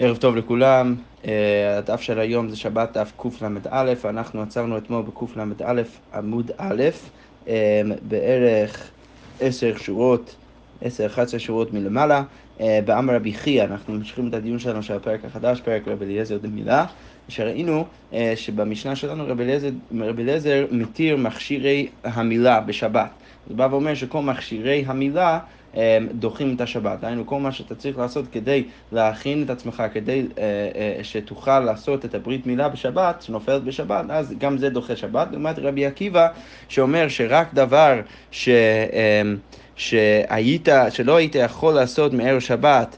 ערב טוב לכולם, אה, הדף של היום זה שבת דף קל"א, אנחנו עצרנו אתמול בקל"א עמוד א', אה, בערך עשר שורות, עשר, אחת עשרה שורות מלמעלה, אה, באמר רבי חייא, אנחנו ממשיכים את הדיון שלנו של הפרק החדש, פרק רבי אליעזר דמילה, שראינו שבמשנה שלנו רבי אליעזר מתיר מכשירי המילה בשבת. הוא בא ואומר שכל מכשירי המילה דוחים את השבת. דהיינו, כל מה שאתה צריך לעשות כדי להכין את עצמך, כדי אה, אה, שתוכל לעשות את הברית מילה בשבת, שנופלת בשבת, אז גם זה דוחה שבת. לעומת רבי עקיבא, שאומר שרק דבר ש... שהיית, שלא היית יכול לעשות מערב שבת,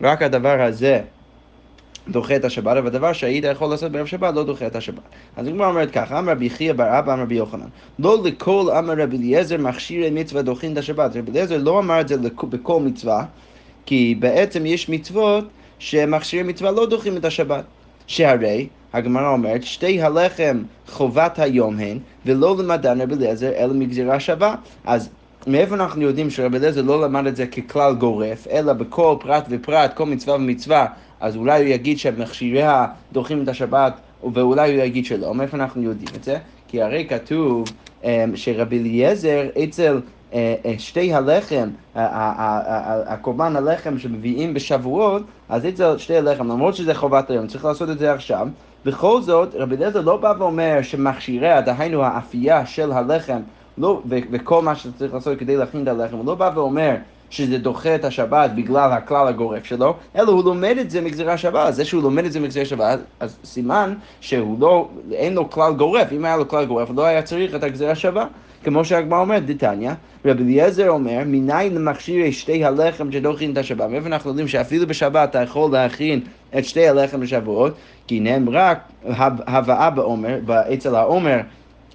רק הדבר הזה דוחה את השבת, אבל דבר שהיית יכול לעשות בערב שבת לא דוחה את השבת. אז הגמרא אומרת ככה, אמר רבי חייא בר אבא, אמר רבי יוחנן, לא לכל אמר רבי אליעזר מכשירי מצווה דוחין את השבת. רבי אליעזר לא אמר את זה בכל מצווה, כי בעצם יש מצוות שמכשירי מצווה לא דוחים את השבת. שהרי, הגמרא אומרת, שתי הלחם חובת היום הן, ולא למדן רבי אליעזר, אלא מגזירה שווה. אז מאיפה אנחנו יודעים שרבי אליעזר לא למד את זה ככלל גורף, אלא בכל פרט ופרט, כל מצווה ומצווה, אז אולי הוא יגיד שמכשיריה דוחים את השבת, ואולי הוא יגיד שלא. מאיפה אנחנו יודעים את זה? כי הרי כתוב um, שרבי אליעזר אצל uh, uh, שתי הלחם, הקורבן הלחם שמביאים בשבועות, אז אצל שתי הלחם, למרות שזה חובת היום, צריך לעשות את זה עכשיו. בכל זאת, רבי אליעזר לא בא ואומר שמכשיריה, דהיינו האפייה של הלחם, לא, וכל מה שצריך לעשות כדי להכין את הלחם, הוא לא בא ואומר שזה דוחה את השבת בגלל הכלל הגורף שלו, אלא הוא לומד את זה מגזירה שבת. זה שהוא לומד את זה מגזירה שבת, אז סימן שהוא לא, אין לו כלל גורף. אם היה לו כלל גורף, לא היה צריך את הגזירה שבת. כמו שהגמרא אומרת, דתניא, רבי אליעזר אומר, מניין למכשירי שתי הלחם שדוחים את השבת? מאיפה אנחנו יודעים שאפילו בשבת אתה יכול להכין את שתי הלחם לשבועות? כי נאמרה הבאה בעומר, אצל העומר,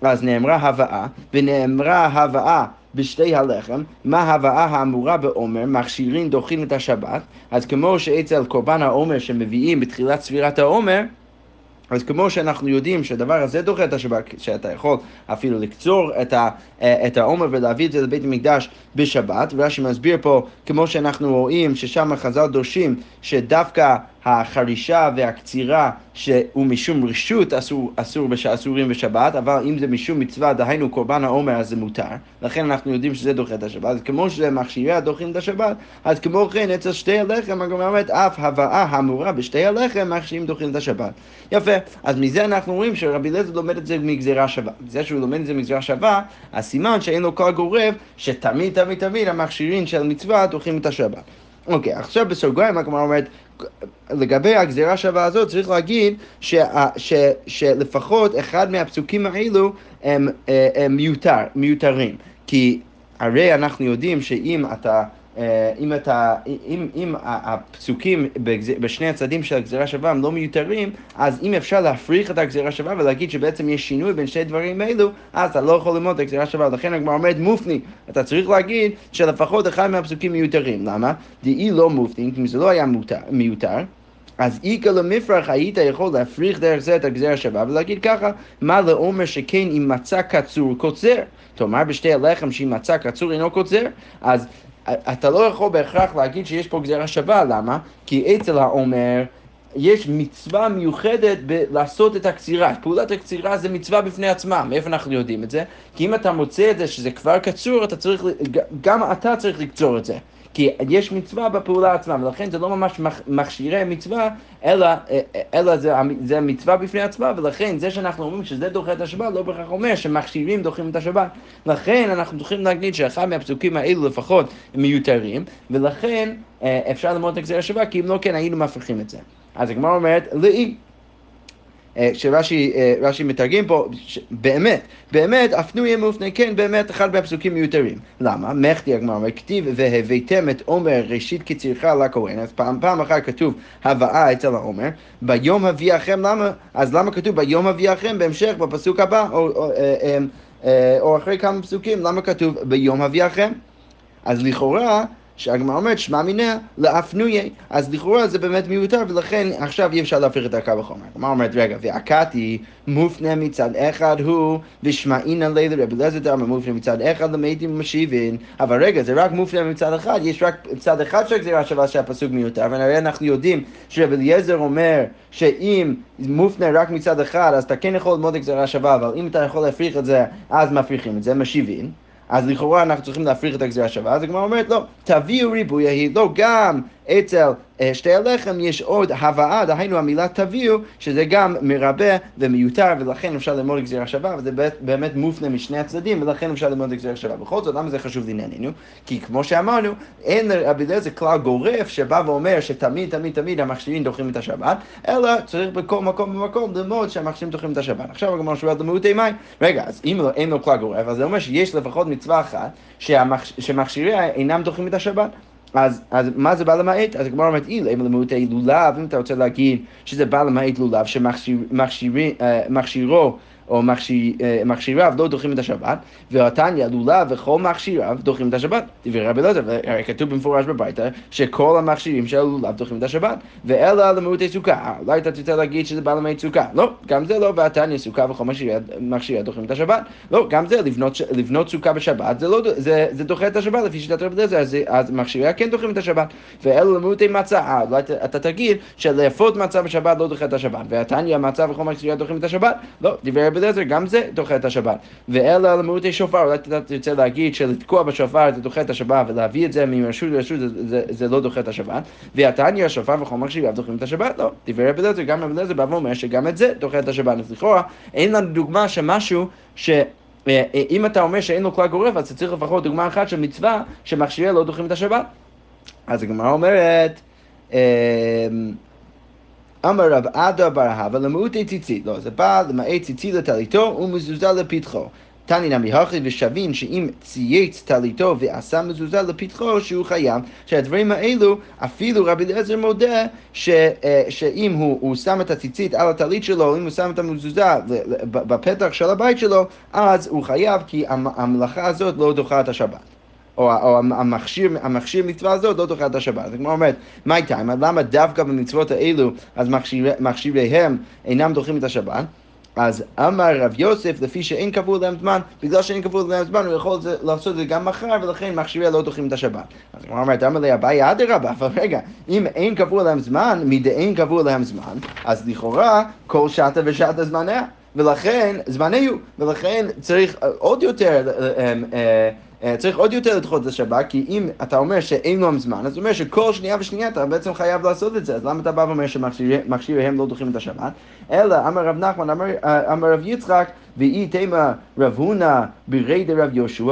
אז נאמרה הבאה, ונאמרה הבאה בשתי הלחם, מה ההבאה האמורה בעומר, מכשירים דוחים את השבת, אז כמו שאצל קורבן העומר שמביאים בתחילת ספירת העומר, אז כמו שאנחנו יודעים שהדבר הזה דוחה את השבת, שאתה יכול אפילו לקצור את, ה, את העומר ולהביא את זה לבית המקדש בשבת, ורש"י מסביר פה, כמו שאנחנו רואים ששם חז"ל דורשים שדווקא החרישה והקצירה שהוא משום רשות אסור, אסור אסורים בשבת, אבל אם זה משום מצווה, דהיינו קורבן העומר, אז זה מותר. לכן אנחנו יודעים שזה דוחה את השבת. אז כמו שזה מכשירי דוחים את השבת, אז כמו כן אצל שתי הלחם, הגמרא אומרת, אף הבאה המורה בשתי הלחם, מכשירים דוחים את השבת. יפה. אז מזה אנחנו רואים שרבי אליעזר לומד את זה מגזירה שווה. זה שהוא לומד את זה מגזירה שווה, הסימן שאין לו כל גורף, שתמיד תמיד תמיד המכשירים של מצווה דוחים את השבת. אוקיי, עכשיו בסוגריים הגמרא אומרת, לגבי הגזירה שווה הזאת צריך להגיד ש, ש, שלפחות אחד מהפסוקים האלו הם, אה, הם מיותר, מיותרים. כי הרי אנחנו יודעים שאם אתה אה, אם, אתה, אם, אם הפסוקים בשני הצדדים של הגזירה שווה הם לא מיותרים, אז אם אפשר להפריך את הגזירה שווה ולהגיד שבעצם יש שינוי בין שני דברים אלו, אז אתה לא יכול ללמוד את הגזירה שווה. לכן הגמרא אומרת מופני. אתה צריך להגיד שלפחות אחד מהפסוקים מיותרים. למה? דאי לא מופני, כי זה לא היה מיותר. אז איכא למפרח היית יכול להפריך דרך זה את הגזיר השווה ולהגיד ככה, מה לעומר שכן אם מצא קצור קוצר. תאמר בשתי הלחם שאם מצא קצור אינו קוצר, אז אתה לא יכול בהכרח להגיד שיש פה גזירה שווה, למה? כי אצל העומר יש מצווה מיוחדת לעשות את הקצירה. פעולת הקצירה זה מצווה בפני עצמה, מאיפה אנחנו יודעים את זה? כי אם אתה מוצא את זה שזה כבר קצור, אתה צריך, גם אתה צריך לקצור את זה. כי יש מצווה בפעולה עצמה, ולכן זה לא ממש מכשירי מצווה, אלא, אלא זה, זה מצווה בפני עצמה, ולכן זה שאנחנו אומרים שזה דוחה את השבת, לא בהכרח אומר שמכשירים דוחים את השבת. לכן אנחנו צריכים להגיד שאחד מהפסוקים האלו לפחות מיותרים, ולכן אה, אפשר ללמוד את הגזיר השבת, כי אם לא כן היינו מפריחים את זה. אז הגמרא אומרת, לאי. אה, שרש"י אה, מתרגם פה, באמת, באמת, הפנוי מופנה, כן, באמת, אחד מהפסוקים מיותרים. למה? מחטי הגמרא אומר, כתיב והבאתם את עומר ראשית קצירך לכהן, אז פעם, פעם אחת כתוב הבאה אצל העומר, ביום אביאכם, למה? אז למה כתוב ביום אביאכם בהמשך, בפסוק הבא, או, או, או, או אחרי כמה פסוקים, למה כתוב ביום אביאכם? אז לכאורה, שהגמרא אומרת שמע מיניה לאפנויה, אז לכאורה זה באמת מיותר ולכן עכשיו אי אפשר להפריך את הקו החומר. הגמרא אומרת רגע, והקתי מופנה מצד אחד הוא ושמעינא לילה רבי אליעזר דרמה מופנה מצד אחד למדים ומשיבין, אבל רגע זה רק מופנה מצד אחד, יש רק צד אחד של גזירה שווה שהפסוק מיותר, והרי אנחנו יודעים שרבי אליעזר אומר שאם מופנה רק מצד אחד אז אתה כן יכול ללמוד גזירה שווה, אבל אם אתה יכול להפריך את זה אז מפריכים את זה, משיבין. אז לכאורה אנחנו צריכים להפריך את הגזירה השווה, אז הגמרא אומרת לא, תביאו ריבוי ההיא, לא, גם אצל אה, שתי הלחם יש עוד הבאה, דהיינו המילה תביאו, שזה גם מרבה ומיותר, ולכן אפשר ללמוד גזירה שווה, וזה באמת מופנה משני הצדדים, ולכן אפשר ללמוד גזירה שווה. בכל זאת, למה זה חשוב לענייננו? כי כמו שאמרנו, אין לרבי אליעזר כלל גורף שבא ואומר שתמיד, תמיד, תמיד המכשירים דוחים את השבת, אלא צריך בכל מקום ומקום ללמוד שהמכשירים דוחים את השבת. עכשיו הגמרא שואלת למעוטי מים, רגע, אז אם לא, אין לו כלל גורף, אז זה אומר שיש לפחות מצווה אחת שמכשיריה אינם דוחים את השבת. אז, אז מה זה בא למעט? אז הגמרא אומרת, אילה, אם למעוטי לולב, אם אתה רוצה להגיד שזה בא למעט לולב, שמכשירו או אה, מכשיריו לא דוחים את השבת, והתניא לולב וכל מכשיריו דוחים את השבת. דברי רבי אלעזר, כתוב במפורש בברייתא שכל המכשירים של הלולב דוחים את השבת, ואלה למעוטי סוכה. אולי אתה תרצה להגיד שזה בא למעט סוכה. לא, גם זה לא, והתניא סוכה וכל מכשיריה דוחים את השבת. לא, גם זה, לבנות, לבנות סוכה בשבת, זה, לא, זה, זה דוחה את השבת לפי שיטת רבי אלעזר, אז, אז מכשיריה כן דוחים את השבת. ואלה למעוטי מצה, אולי אתה תגיד שלאפות מצה בשבת לא דוחה את השבת, והתניא מצה וכל מכשיריה דוחים את השבת. לא, דברי רבי אליעזר, גם זה דוחה את השבת. ואלה למרותי שופר, אולי אתה תרצה להגיד שלתקוע בשופר זה דוחה את השבת, ולהביא את זה מרשות לרשות זה, זה, זה לא דוחה את השבת. והתניא השופר וכל מקשיביו דוחים את השבת, לא. דברי רבי אליעזר, גם רבי אליעזר בא ואומר שגם את זה דוחה את השבת. אז לכאורה, אין לנו דוגמה שמשהו ש... אה, אם אתה אומר שאין לו כלל גורף, אז אתה צריך לפחות דוגמה אחת של מצווה שמכשיריה לא דוחים את השבת. אז הגמרא אומרת, אמ, אמר רב עדה בר אהבה למעוטי ציצית. לא, זה בא למעט ציצית לטליתו ומזוזה לפתחו. תני נמי הכי ושבין שאם צייץ טליתו ועשה מזוזה לפתחו שהוא חייב, שהדברים האלו אפילו רבי אליעזר מודה ש, אה, שאם הוא, הוא שם את הציצית על הטלית שלו, אם הוא שם את המזוזה בפתח של הבית שלו, אז הוא חייב כי המלאכה הזאת לא דוחה את השבת. או, או המכשיר, המכשיר מצווה הזאת לא דוחה את השבת. אז כמו אומרת, מה איתה? למה דווקא במצוות האלו אז מכשיר, מכשיריהם אינם דוחים את השבת? אז אמר רב יוסף, לפי שאין קבוע להם זמן, בגלל שאין קבוע להם זמן, הוא יכול לעשות את זה גם מחר, ולכן מכשיריה לא דוחים את השבת. אז הוא אומר, אמר לי, אביי אדרבה, אבל רגע, אם אין קבוע להם זמן, מדאין קבוע להם זמן, אז לכאורה כל שעתה ושעתה זמניה. ולכן, זמננו, ולכן צריך עוד יותר אה, אה, אה, צריך עוד יותר לדחות את השבת, כי אם אתה אומר שאין להם זמן, אז זה אומר שכל שנייה ושנייה אתה בעצם חייב לעשות את זה, אז למה אתה בא ואומר שמכשיריהם לא דוחים את השבת? אלא אמר רב נחמן, אמר, אה, רב יצחק, ואי תימא רב הונא בירי דרב יהושע,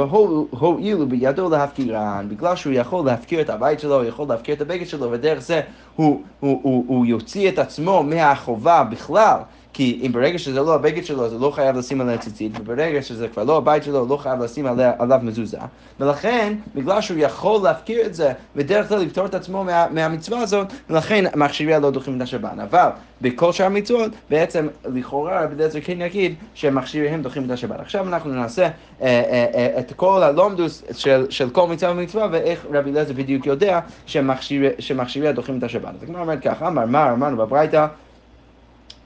הואילו בידו להפקירן, בגלל שהוא יכול להפקיר את הבית שלו, הוא יכול להפקיר את הבגד שלו, ודרך זה הוא, הוא, הוא, הוא יוציא את עצמו מהחובה בכלל. כי אם ברגע שזה לא הבגד שלו, אז הוא לא חייב לשים עליה ציצית, וברגע שזה כבר לא הבית שלו, הוא לא חייב לשים עליה, עליו מזוזה. ולכן, בגלל שהוא יכול להפקיר את זה, בדרך כלל לפתור את עצמו מה, מהמצווה הזאת, ולכן מכשיריה לא דוחים את השב"ן. אבל בכל שאר המצוות, בעצם לכאורה רבי אליעזר כן יגיד שמכשיריהם דוחים את השבת. עכשיו אנחנו נעשה אה, אה, אה, את כל הלומדוס של, של כל מצווה ומצווה, ואיך רבי אליעזר בדיוק יודע שמכשיריה דוחים את השבת. אז כמו אומרת ככה, אמר מר, אמרנו בברייתא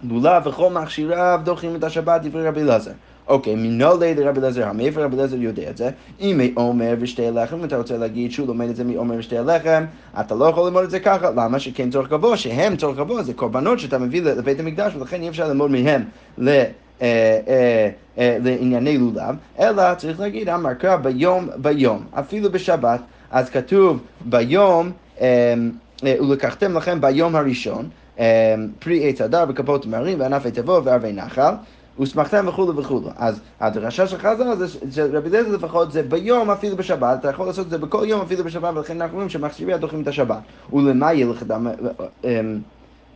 לולב וכל מכשיריו דוחים את השבת, דברי רבי אלעזר. אוקיי, מנולי דרבי אלעזר, מאיפה רבי אלעזר יודע את זה? אם מעומר ושתי לחם, אם אתה רוצה להגיד שהוא לומד את זה מעומר ושתי לחם, אתה לא יכול ללמוד את זה ככה, למה? שכן צורך גבוה, שהם צורך גבוה, זה קורבנות שאתה מביא לבית המקדש, ולכן אי אפשר ללמוד מהם ל... אה, אה, אה, לענייני לולב, אלא צריך להגיד, אמר קרא ביום ביום, אפילו בשבת, אז כתוב ביום, ולקחתם לכם ביום הראשון, פרי עץ הדר וכפות תמרים וענף תבוא וערבי נחל. ושמחתם וכולו וכולו. אז הדרשה של חז"ל זה שרבי אליעזר לפחות זה ביום אפילו בשבת, אתה יכול לעשות את זה בכל יום אפילו בשבת, ולכן אנחנו רואים שמחשיביה דוחים את השבת. ולמה ילכתה? אמ,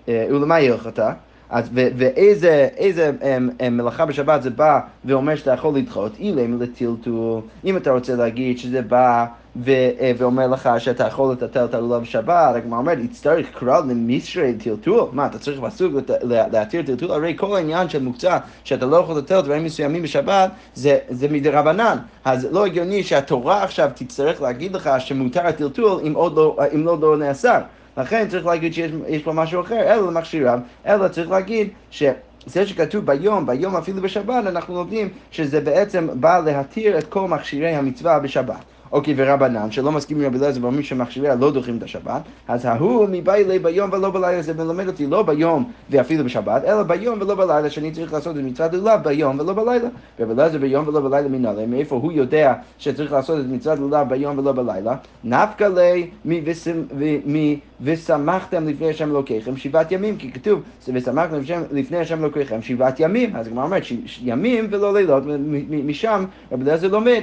אה, ולמה ילכתה? אז, ו, ואיזה איזה, um, um, מלאכה בשבת זה בא ואומר שאתה יכול לדחות, אילם לטלטול, אם אתה רוצה להגיד שזה בא ו, uh, ואומר לך שאתה יכול לטלטל את הלולב בשבת, הגמרא אומרת, יצטרך קרא למישרי טלטול, מה, אתה צריך פסוק להתיר טלטול? הרי כל העניין של מוקצה, שאתה לא יכול לטלטל דברים מסוימים בשבת, זה, זה מדרבנן, אז לא הגיוני שהתורה עכשיו תצטרך להגיד לך שמותר הטלטול אם לא, אם לא, לא נאסר. לכן צריך להגיד שיש פה משהו אחר, אלא למכשיריו, אלא צריך להגיד ש... זה שכתוב ביום, ביום אפילו בשבת, אנחנו לומדים שזה בעצם בא להתיר את כל מכשירי המצווה בשבת. אוקיי, ורבנן, שלא מסכימים רבי אליעזר ואומרים שמכשיריה לא דוחים את השבת, אז ההוא מבעילי ביום ולא בלילה, זה מלמד אותי לא ביום ואפילו בשבת, אלא ביום ולא בלילה, שאני צריך לעשות את מצוות לולב ביום ולא בלילה. רבי אליעזר ביום ולא בלילה מנהלה, מאיפה הוא יודע שצריך לעשות את מצוות לולב ביום ולא בלילה? נפקא ליה ושמחתם לפני השם אלוקיכם שבעת ימים, כי כתוב, ושמחתם לפני השם אלוקיכם שבעת ימים, אז הגמרא אומרת ימים ולא לילות, משם רבי אליעזר לומד.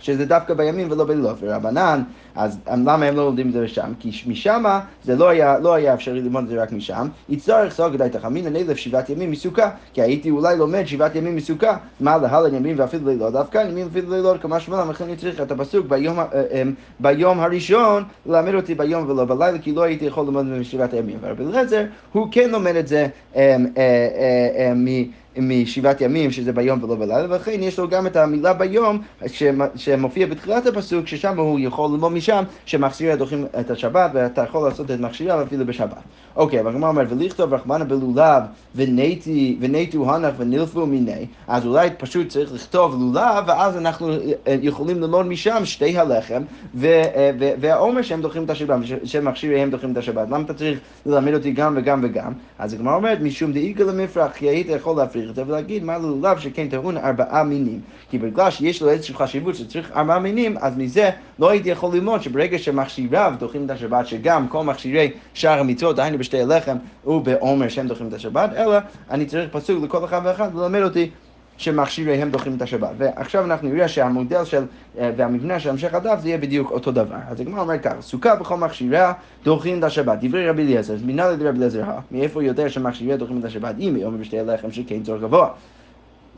שזה דווקא בימים ולא בלילות, ורבנן, אז למה הם לא לומדים את זה שם? כי משם זה לא היה, לא היה אפשרי ללמוד את זה רק משם, יצטרך סוג גדי תחמינא נלף שבעת ימים מסוכה, כי הייתי אולי לומד שבעת ימים מסוכה, מה להלן ימים ואפילו לילות, דווקא ימים ואפילו לילות, כמה שמונה, לכן אני צריך את הפסוק ביום, אה, אה, ביום הראשון ללמד אותי ביום ולא בלילה, כי לא הייתי יכול ללמוד משבעת הימים. ורבי אליעזר, הוא כן לומד את זה אה, מ... משבעת ימים, שזה ביום ולא בלילה, ולכן יש לו גם את המילה ביום שמופיע בתחילת הפסוק, ששם הוא יכול ללמוד משם שמכשיריה דוחים את השבת, ואתה יכול לעשות את מכשיריה אפילו בשבת. אוקיי, אבל הגמרא אומר, ולכתוב רחמנא בלולב ונטו הנח ונלפו מיני, אז אולי פשוט צריך לכתוב לולב, ואז אנחנו אה, יכולים ללמוד משם שתי הלחם, אה, והעומר שהם דוחים את השבת, שמכשיריהם דוחים את השבת. למה אתה צריך ללמד אותי גם וגם וגם? אז הגמרא אומרת, משום דאיגה למפרח, כי היית יכול להפריך זה ולהגיד מה לולב שכן טעון ארבעה מינים. כי בגלל שיש לו איזושהי חשיבות שצריך ארבעה מינים, אז מזה לא הייתי יכול ללמוד שברגע שמכשיריו דוחים את השבת, שגם כל מכשירי שאר המצוות, דהיינו בשתי הלחם ובעומר שהם דוחים את השבת, אלא אני צריך פסוק לכל אחד ואחד ללמד אותי שמכשיריהם דוחים את השבת. ועכשיו אנחנו נראה שהמודל של, אה, והמבנה של המשך הדף זה יהיה בדיוק אותו דבר. אז הגמרא אומר ככה, סוכה בכל מכשיריה דוחים את השבת. דברי רבי אליעזר, מינה לדברי רבי אליעזר, מאיפה יודע שמכשיריה דוחים את השבת? אם היא אומר בשתי הלחם שכן צורך גבוה.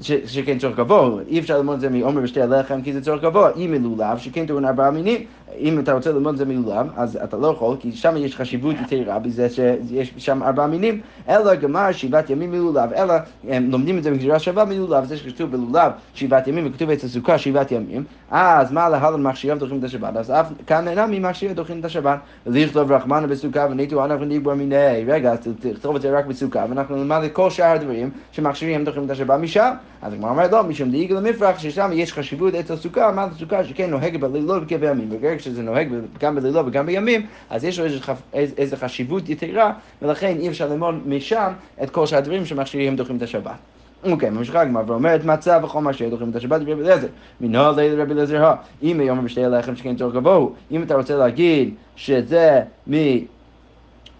שכן צורך גבוה, אי אפשר ללמוד את זה מעומר ושתי הלחם כי זה צורך גבוה, אם מלולב שכן טעון ארבעה מינים, אם אתה רוצה ללמוד את זה מלולב, אז אתה לא יכול, כי שם יש חשיבות יתרה בזה שיש שם ארבעה מינים, אלא גמר שבעת ימים מלולב, אלא הם לומדים את זה בגזירה שווה מלולב, זה שכתוב בלולב שבעת ימים וכתוב אצל סוכה שבעת ימים, אז מה להלן מכשיריו דוחים את השבת, אז אף כאן אינם ממכשיריו דוחים את השבת, לכתוב רחמנה בסוכה וניתו אנחנו ניבור מיני, רגע, תכתוב את זה רק בסוכה, ואנחנו נלמד את כל שאר הדברים שמכשירים דוחים את השבת משם, אז הגמרא אומרת לא, משום דאיגל למפרח, ששם יש חשיבות אצל סוכה, מה זה סוכה שכן נוהגת בלילות וכבימים, ברגע שזה נוהג גם בלילות וגם בימים, אז יש לו איזו חשיבות יתרה, ולכן אי אפשר ללמוד משם את כל שאר הדברים שמכשירים דוחים את השבת. אוקיי, ממשיכה הגמרא ואומרת מצה וכל מה שדוחים את השבת רבי אליעזר. מנהל לילה רבי אליעזר, אם היום בשתי הלחם שכן צורך גבוה, אם אתה רוצה להגיד שזה מ...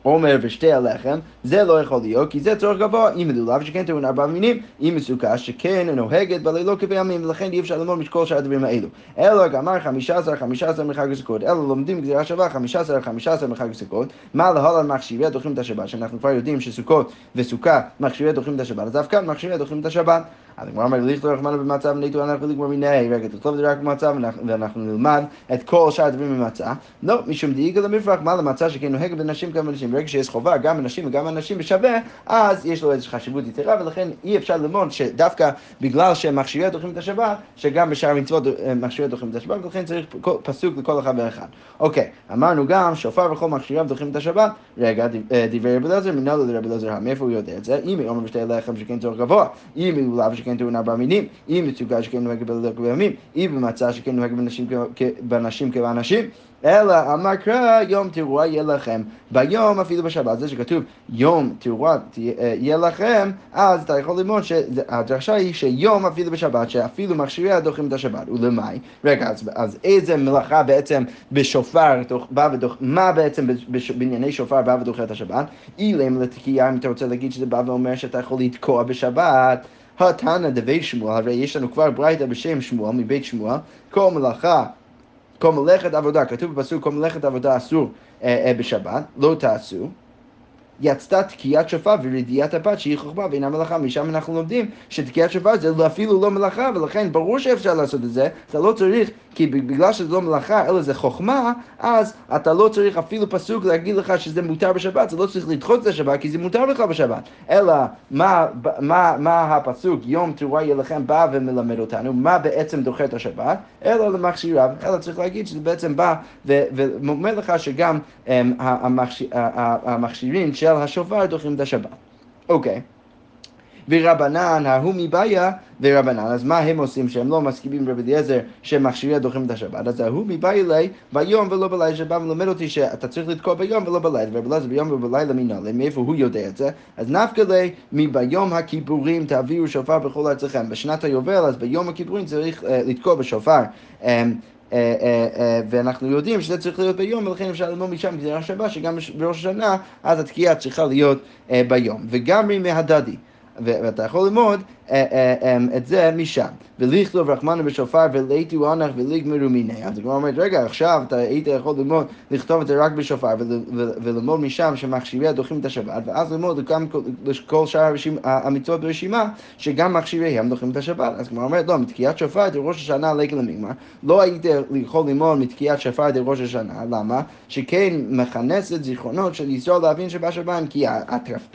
עומר ושתי הלחם, זה לא יכול להיות, כי זה צורך גבוה, אם מדולב שכן טעון ארבע מינים, אם מסוכה שכן נוהגת בלילות כבימים, ולכן אי אפשר ללמוד מכל שאר הדברים האלו. אלא גמר חמישה עשר, חמישה עשר מחג הסוכות, אלא לומדים גזירה שווה חמישה עשר, חמישה עשר מחג הסוכות, מה להלן מכשירי דוחים את השבת, שאנחנו כבר יודעים שסוכות וסוכה מכשירי דוחים את השבת, אז אף כאן מכשירי דוחים את השבת. אז הגמרא אומרת, ליכטו רחמנו במצב ונטו אנחנו לגמור מיני, רגע, תכתוב את זה רק במצב ואנחנו נלמד את כל שאר הדברים במצה. לא, משום דאיגה למפרח, מה למצה שכן נוהגת בנשים גם בנשים. ברגע שיש חובה גם בנשים וגם בנשים בשווה, אז יש לו איזושהי חשיבות יתרה, ולכן אי אפשר ללמוד שדווקא בגלל שמכשירי דוחים את השבת, שגם בשאר המצוות אה, מכשירי דוחים את השבת, ולכן צריך פסוק לכל אחד ואחד. אוקיי, אמרנו גם, שופר וכל מכשיריו דוחים את השבת, רגע, אה, דברי רבי אליעזר, מנהל לרבי אליעזר, מאיפה הוא יודע את זה? אם היא אומר בשתי לחם שכן צורך גבוה, אם לאו שכן טעון ארבע מינים, אם מצוקה שכן נוהג בלילות ובימים, אם במצע שכן נוהג בנשים כבאנשים, אלא אמר קרא יום תרועה יהיה לכם, ביום אפילו בשבת, זה שכתוב יום תרועה יהיה לכם, אז אתה יכול ללמוד שהדרשה היא שיום אפילו בשבת, שאפילו מכשירי דוחים את השבת, ולמאי? רגע, אז, אז איזה מלאכה בעצם בשופר בא ודוח, מה בעצם בענייני שופר בא ודוחה את השבת? אילם לתקיעה, אם אתה רוצה להגיד שזה בא ואומר שאתה יכול לתקוע בשבת. התנא דבי שמואל, הרי יש לנו כבר ברייתא בשם שמואל, מבית שמואל, כל מלאכה, כל מלאכת עבודה, כתוב בפסוק כל מלאכת עבודה אסור אה, אה, בשבת, לא תעשו. יצתה תקיעת שופר ורדיעת הבת שהיא חוכמה ואינה מלאכה. משם אנחנו לומדים שתקיעת שופר זה אפילו לא מלאכה, ולכן ברור שאפשר לעשות את זה, אתה לא צריך, כי בגלל שזה לא מלאכה, אלא זה חוכמה, אז אתה לא צריך אפילו פסוק להגיד לך שזה מותר בשבת, אתה לא צריך לדחות את השבת, כי זה מותר לך בשבת. אלא מה, מה, מה הפסוק, יום תרועה יהיה לכם, בא ומלמד אותנו, מה בעצם דוחה את השבת, אלא למכשיריו, אלא צריך להגיד שזה בעצם בא ואומר לך שגם um, המכשירים של השופר דוחים את השבת. אוקיי. ורבנן, ההוא מבעיה ורבנן. אז מה הם עושים שהם לא מסכימים רבי אליעזר שמכשירי הדוחים את השבת? אז ההוא מבעיה לי ביום ולא בלילה, שבא ולומד אותי שאתה צריך לתקוע ביום ולא בלילה, ורבי אליעזר ביום ובלילה מנהלה, מאיפה הוא יודע את זה? אז נפקא לי מביום הכיפורים תעבירו שופר בכל ארצכם. בשנת היובל, אז ביום הכיפורים צריך uh, לתקוע בשופר. Um, ואנחנו יודעים שזה צריך להיות ביום, ולכן אפשר ללמוד משם גזירה שווה, שגם בראש השנה, אז התקיעה צריכה להיות ביום. וגם מהדדי. ואתה יכול ללמוד אה, אה, אמ, את זה משם. ולכתוב רחמנו בשופר ולהיטו אנח ולגמרו מיני. אז הגמרא אומרת, רגע, עכשיו אתה היית יכול ללמוד, לכתוב את זה רק בשופר וללמוד משם שמכשיריה דוחים את השבת, ואז ללמוד כל שאר המצוות ברשימה, שגם מכשיריהם דוחים את השבת. אז הגמרא אומרת, לא, מתקיעת שופר את ראש השנה לקל למגמר, לא היית יכול ללמוד מתקיעת שופר את ראש השנה, למה? שכן מכנסת זיכרונות של ישראל להבין שבשבת, כי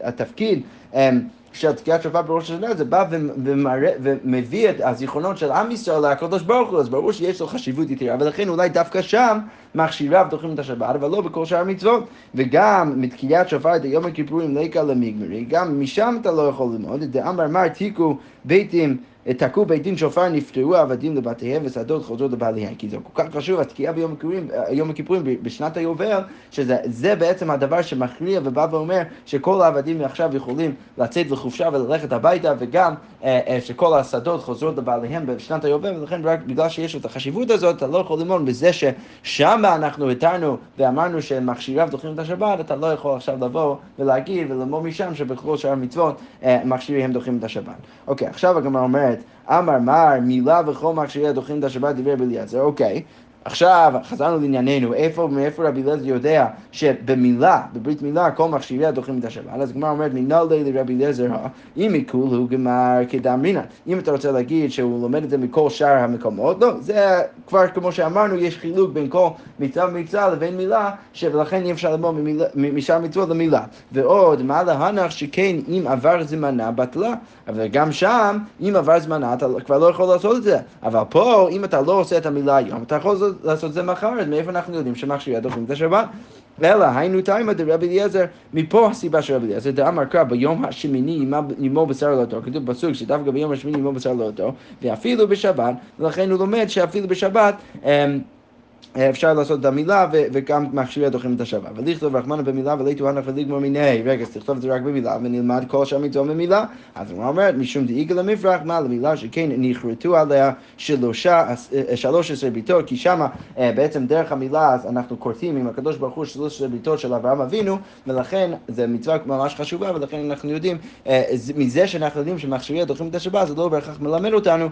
התפקיד אמ, של תקיעת שופר בראש השנה, זה בא ומראה, ומביא את הזיכרונות של עם ישראל לקדוש ברוך הוא, אז ברור שיש לו חשיבות יתרה, ולכן אולי דווקא שם מכשיריו דוחים את השבת, אבל לא בכל שאר המצוות. וגם מתקיעת שופר את היום הכיפורים לקה למגמרי, גם משם אתה לא יכול ללמוד, דאמר מר תיקו ביתים תקעו בית דין שופר, נפטרו עבדים לבתיהם ושדות חוזרות לבעליהם. כי זה כל כך חשוב, התקיעה ביום הכיפורים, יום הכיפורים בשנת היובל, שזה בעצם הדבר שמכריע ובא ואומר שכל העבדים עכשיו יכולים לצאת לחופשה וללכת הביתה, וגם אה, אה, שכל השדות חוזרות לבעליהם בשנת היובל, ולכן רק בגלל שיש את החשיבות הזאת, אתה לא יכול ללמוד בזה ששם אנחנו התרנו ואמרנו שמכשיריו דוחים את השבת, אתה לא יכול עכשיו לבוא ולהגיד וללמוד משם שבכל שאר המצוות אה, מכשיריהם דוחים את השבת. אוקיי, עכשיו הגמרא אומרת אומרת, אמר מר, מילה וכל מכשירי הדוחים את השבת דיבר בליעזר, אוקיי. עכשיו, חזרנו לענייננו, איפה, מאיפה רבי אליעזר יודע שבמילה, בברית מילה, כל מכשירי הדוחים את השבת? אז הגמרא אומרת, מנהלי לרבי אליעזר, אם עיקול הוא גמר כדאמרינן. אם אתה רוצה להגיד שהוא לומד את זה מכל שאר המקומות, לא, זה כבר כמו שאמרנו, יש חילוק בין כל מצווה ומצווה לבין מילה, ולכן אי אפשר ללמוד משאר מצוות למילה. ועוד, מה להנח שכן אם עבר זמנה בטלה, אבל גם שם, אם עבר זמנה, אתה כבר לא יכול לעשות את זה. אבל פה, אם אתה לא עושה את המילה היום, אתה יכול לעשות את זה מחר, אז מאיפה אנחנו יודעים שמכשירי הדוחים את השבת? אלא היינו תימא דרבי אליעזר, מפה הסיבה של רבי אליעזר, דאמר קרא ביום השמיני עמו בשר לאותו, כתוב בסוג שדווקא ביום השמיני עמו בשר לאותו, ואפילו בשבת, ולכן הוא לומד שאפילו בשבת אמ, אפשר לעשות את המילה וגם מכשירי דוחים את השווה. ולכתוב רחמנה במילה ולהיטו הנח ולגמור מיני. רגע, אז תכתוב את זה רק במילה ונלמד כל שם איתו במילה. אז הוא אומר, משום דאיגה למפרח, מה למילה שכן נכרתו עליה שלושה, שלוש עשרה ביתות, כי שמה אה, בעצם דרך המילה אז אנחנו כורתים עם הקדוש ברוך הוא שלוש עשרה ביתות של אברהם אבינו, ולכן זו מצווה ממש חשובה, ולכן אנחנו יודעים, אה, מזה שאנחנו יודעים שמכשירי דוחים את השבת, זה לא בהכרח מלמד אותנו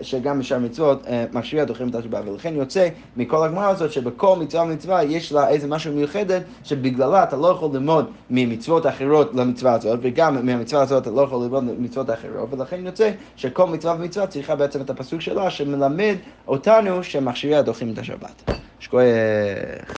שגם בשאר מצוות אה, מכשירי דוחים את השבת, ולכן יוצא מכל הגמרא הזאת שבכל מצווה ומצווה יש לה איזה משהו מיוחדת שבגללה אתה לא יכול ללמוד ממצוות אחרות למצווה הזאת וגם מהמצווה הזאת אתה לא יכול ללמוד ממצוות אחרות ולכן יוצא שכל מצווה ומצווה צריכה בעצם את הפסוק שלה שמלמד אותנו שמכשירי הדוחים את השבת. שכוייך.